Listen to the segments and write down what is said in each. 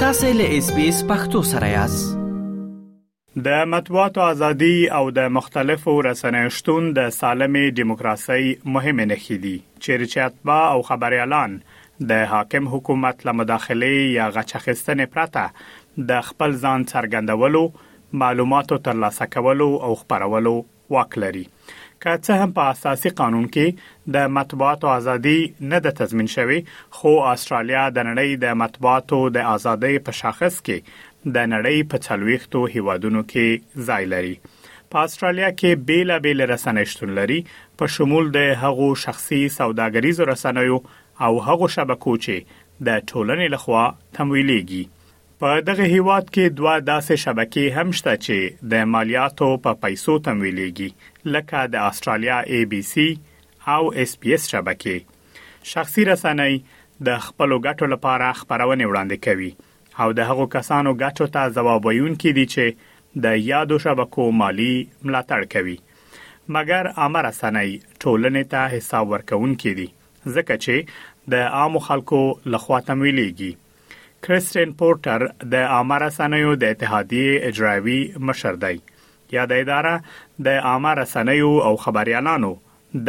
تاسې له اس بي اس پختو سره یاست د مطبوعاتو ازادي او د مختلفو رسنیو شتون د سالمې دیموکراسي مهمه نښې دي چیرې چې اتباع او خبريالان د حاکم حکومت له مداخله یا غچخستنې پرته د خپل ځان څرګندولو معلوماتو ترلاسه کولو او خبرولو واک لري که څه هم په اساسي قانون کې د مطبوعاتو ازادي نه ده تضمین شوې خو استرالیا د نړۍ د مطبوعاتو د ازادۍ په شاخص کې د نړۍ په څلويختو هیوادونو کې ځای لري په استرالیا کې بیلا بیل رسنۍ شتون لري په شمول د هغو شخصي سوداګریزو رسنیو او هغو شبکو چې د ټولنې لخوا تمویلېږي په دغه هیواد کې دوه داسې شبکې هم شته چې د مالیاتو په پیسو تمویلیږي لکه د استرالیا ای بي سي او اس بي اس شبکې شخصي رسنۍ د خپلو ګټو لپاره خبرونه وړاندې کوي او د هغو کسانو ګټو ته ځواب ویونکي دي چې د یادو شبکو مالی ملاتړ کوي مګر عامه رسنۍ ټولنې ته حساب ورکوونکي دي ځکه چې د عامو خلکو لخوا تمویلېږي کریسټین پورټر د عامه رسنیو د اتحادیې اجرایوي مشر دی یا د اداره د عامه رسنیو او خبريالانو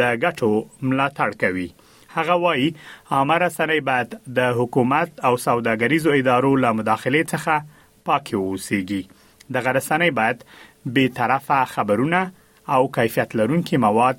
د ګټو ملاتړ کوي هغه وایي عامه رسنۍ باید د حکومت او سوداګریزو ادارو له مداخلې څخه پاکې اوسيږي د غرسنۍ باید بیطرفه خبرونه او کیفیت لرونکي مواد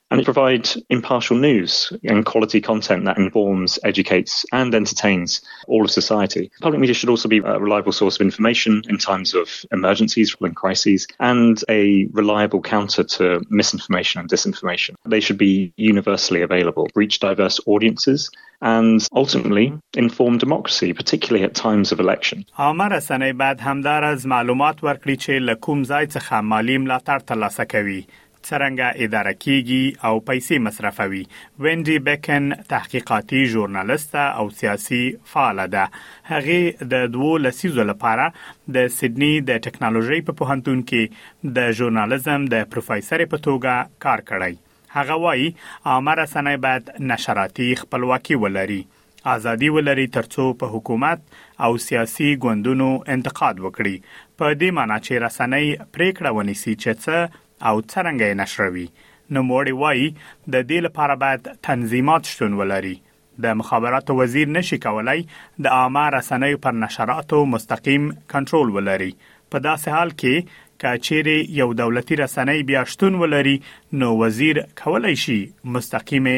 and provide impartial news and quality content that informs, educates and entertains all of society. Public media should also be a reliable source of information in times of emergencies and crises and a reliable counter to misinformation and disinformation. They should be universally available, reach diverse audiences and ultimately inform democracy, particularly at times of election. عامه رسنۍ باید همدارز معلومات ورکړي چې لکوم ځای څخه مالی ملاتړ ترلاسه کوي څرنګه اداره کېږي او پیسې مصرفوي. وینډي بېکن تحقیقاتي ژورنالسته او سیاسي فعاله ده. هغې د دوو لسیزو لپاره د سیډني د ټکنالوژۍ په پوهنتون کې د ژورنالزم د پروفیسرې په توګه کار کړی. هغه وايي، عامه رسنۍ باید نشراتي خپلواکي ولري. ازادي ولري ترڅو په حکومت او سیاسي ګوندونو انتقاد وکړي په دې مانا چې رسنۍ پرېکړه ونیسي چې څه او څرنګه یې نشروي. نوموړې وايي، د دې لپاره باید تنظیمات شتون ولري. د مخابراتو وزیر نه شي کولای د عامه رسنیو پر نشراتو مستقیم کنټرول ولري. په داسې حال کې که چېرې یو دولتي رسنۍ بیا شتون ولري نو وزیر کولای شي مستقیمې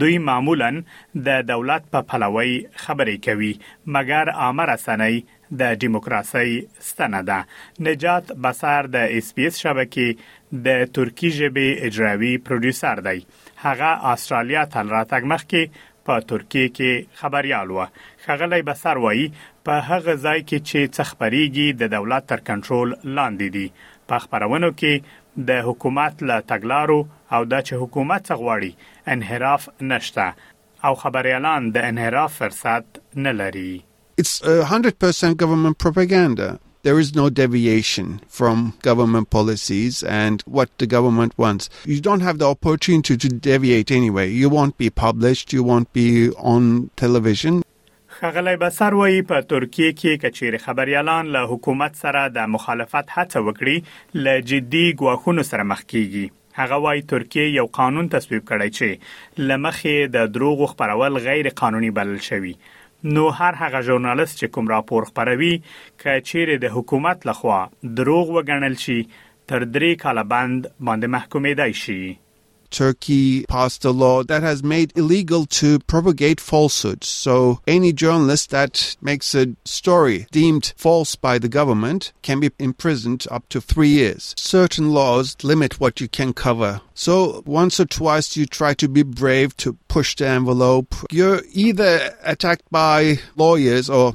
دوی معمولا د دولت په پلوۍ خبرې کوي، مګر عامه رسنۍ د ډیموکراسۍ ستنه ده. نجات بصر د ایس بي ایس شبکې د ترکي ژبې اجراوي پروډیوسر دی. هغه اسټرالیا ته له راتګ مخکې په ترکیې کې خبریال و. ښاغلی بصر وايي، په هغه ځای کې چې څه خپرېږي د دولت تر کنټرول لاندې دي. په خپرونو کې د حکومت له تګلارو او دا چې حکومت څه غواړي، انحراف نشته او اعلان د انحراف فرصت نه لري It's 100% government propaganda. there is no deviation from government policies and what the government wants. You don't have the opportunity to deviate anyway. You won't be published, you won't be on television. ښاغلی بصر وايي، په ترکیه کې که چېرې خبریالان له حکومت سره د مخالفت هڅه وکړي، له جدي ګواښونو سره مخ کېږي. هغه وايي، ترکیې یو قانون تصویب کړی چې له مخې یې د دروغو خپرول غیر قانوني بلل شوي، نو هر هغه ژورنالست چې کوم راپور خپروي، که چېرې د حکومت له خوا دروغ وګڼل شي، تر درې کاله بند باندې محکومېدای شي. Turkey passed a law that has made illegal to propagate falsehoods. So any journalist that makes a story deemed false by the government can be imprisoned up to three years. Certain laws limit what you can cover. So once or twice you try to be brave to push the envelope. You're either attacked by lawyers or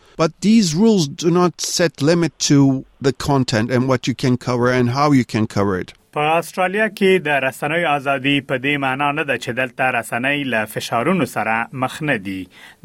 But these rules do not set limit to the content and what you can cover and how you can cover it. په استرالیا کې د رسنۍ ازادي په دې معنا نه ده چې دلته رسنۍ له فشارونو سره مخ نه دي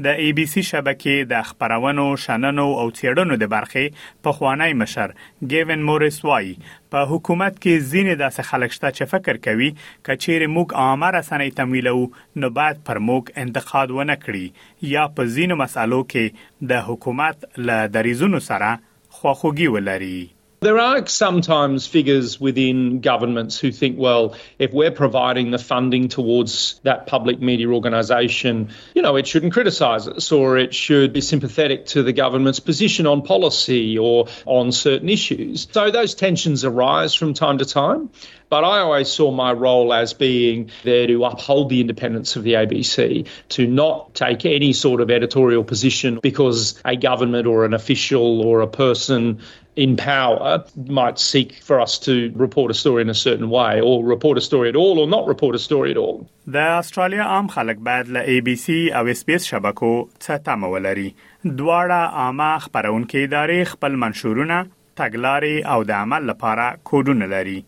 د ای بي سي شبکې د خبرونو شننو او چیړنو د برخې په خوانی مشر ګیون موریس وای په حکومت کې ځینې داسې خلک شته چې فکر کوي کچیر موږ عامه رسنۍ تمویلو نو باید پر موږ انتقاد ونه کړي یا په ځینو مسالو کې د حکومت له دریزونو سره خواخوږي ولري There are sometimes figures within governments who think, well, if we're providing the funding towards that public media organisation, you know, it shouldn't criticise us or it should be sympathetic to the government's position on policy or on certain issues. So those tensions arise from time to time. But I always saw my role as being there to uphold the independence of the ABC, to not take any sort of editorial position because a government or an official or a person in power might seek for us to report a story in a certain way or report a story at all or not report a story at all. د استرالیا عام خلک باید له او اس بي اس شبکو دواړه عامه ادارې خپل منشورونه تګلارې او د عمل لپاره کوډونه لري.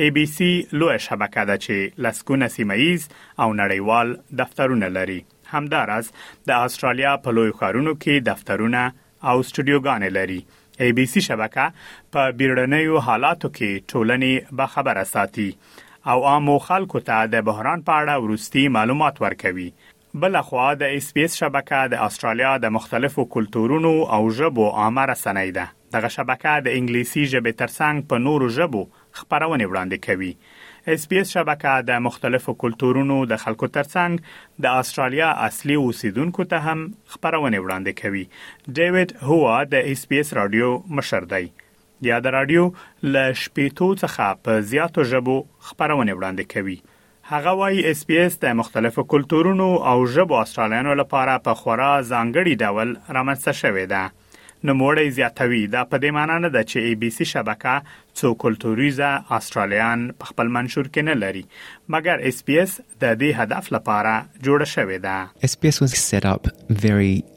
ای بي سي لویه شبکه ده چې لسګونه سیمه ییز او نړیوال دفترونه لري. همدا راز د اسټرالیا په لویو ښارونو کې دفترونه او سټوډیوګانې لري. ای بي سي شبکه په بیړنیو حالاتو کې ټولنې باخبره ساتي او عامو خلکو ته د بحران په اړه وروستي معلومات ورکوي بله خوا د ایس بي ایس شبکه د استرالیا د مختلفو کلتورونو او ژبو عامه رسنۍ ده. دغه شبکه د انګلیسي ژبې ترڅنګ په نورو ژبو خپرونې وړاندې کوي. ایس بي ایس شبکه د مختلفو کلتورونو د خلکو ترڅنګ د استرالیا اصلي اوسیدونکو ته هم خپرونې وړاندې کوي. ډیویډ هوا د ایس بي ایس راډیو مشر دی. یاده راډیو له شپېتو څخه په زیاتو ژبو خپرونې وړاندې کوي. هغه وايي اس پي اس د مختلفو کلتورونو او ژبو استرالیانو لپاره په خورا ځانګړي ډول رامنځته شوې ده. نوموړی زیاتوي، دا په دې مانا نه ده چې اي بي سي شبکه څو کلتوریزه استرالیان په خپل منشور کې نه لري، مګر اس پي اس د دې هدف لپاره جوړه شوې ده. اس پي اس واز سیټ اپ ویري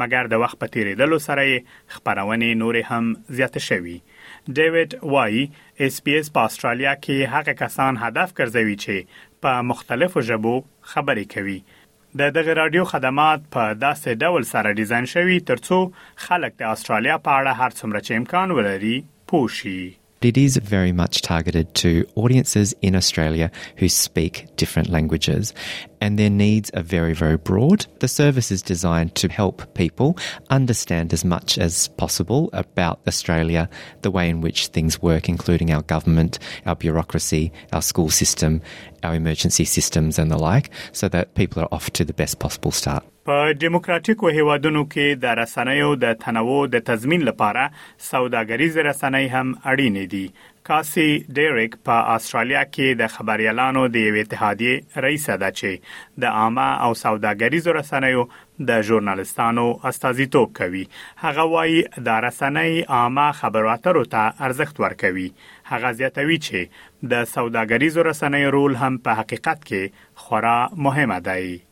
مګر د وخت په تېرېدلو سره یې خپرونې نورې هم زیاتې شوي. ډېوېډ وايي، اېس بي اېس په اسټرالیا کې هغه کسان هدف ګرځوي چې په مختلفو ژبو خبرې کوي. د دغه راډیو خدمات په داسې ډول سره ډیزاین شوي ترڅو خلک د اسټرالیا په اړه هر څومره چې امکان ولري پوه شي. It is very much targeted to audiences in Australia who speak different languages and their needs are very, very broad. The service is designed to help people understand as much as possible about Australia, the way in which things work, including our government, our bureaucracy, our school system, our emergency systems, and the like, so that people are off to the best possible start. په ډیموکراټیکو هېوادونو کې د رسنیو د تنوع د تضمین لپاره سوداګریزې رسنۍ هم اړینې دي. کاسي ډیریک په استرالیا کې د خبریالانو د یوې اتحادیې رئیسه ده چې د عامه او سوداګریزو رسنیو د ژورنالیستانو استازیتوب کوي. هغه وایي دا رسنۍ عامه خبرو اترو ته ارزښت ورکوي. هغه زیاتوي چې د سوداګریزو رسنیو رول هم په حقیقت کې خورا مهمه دی.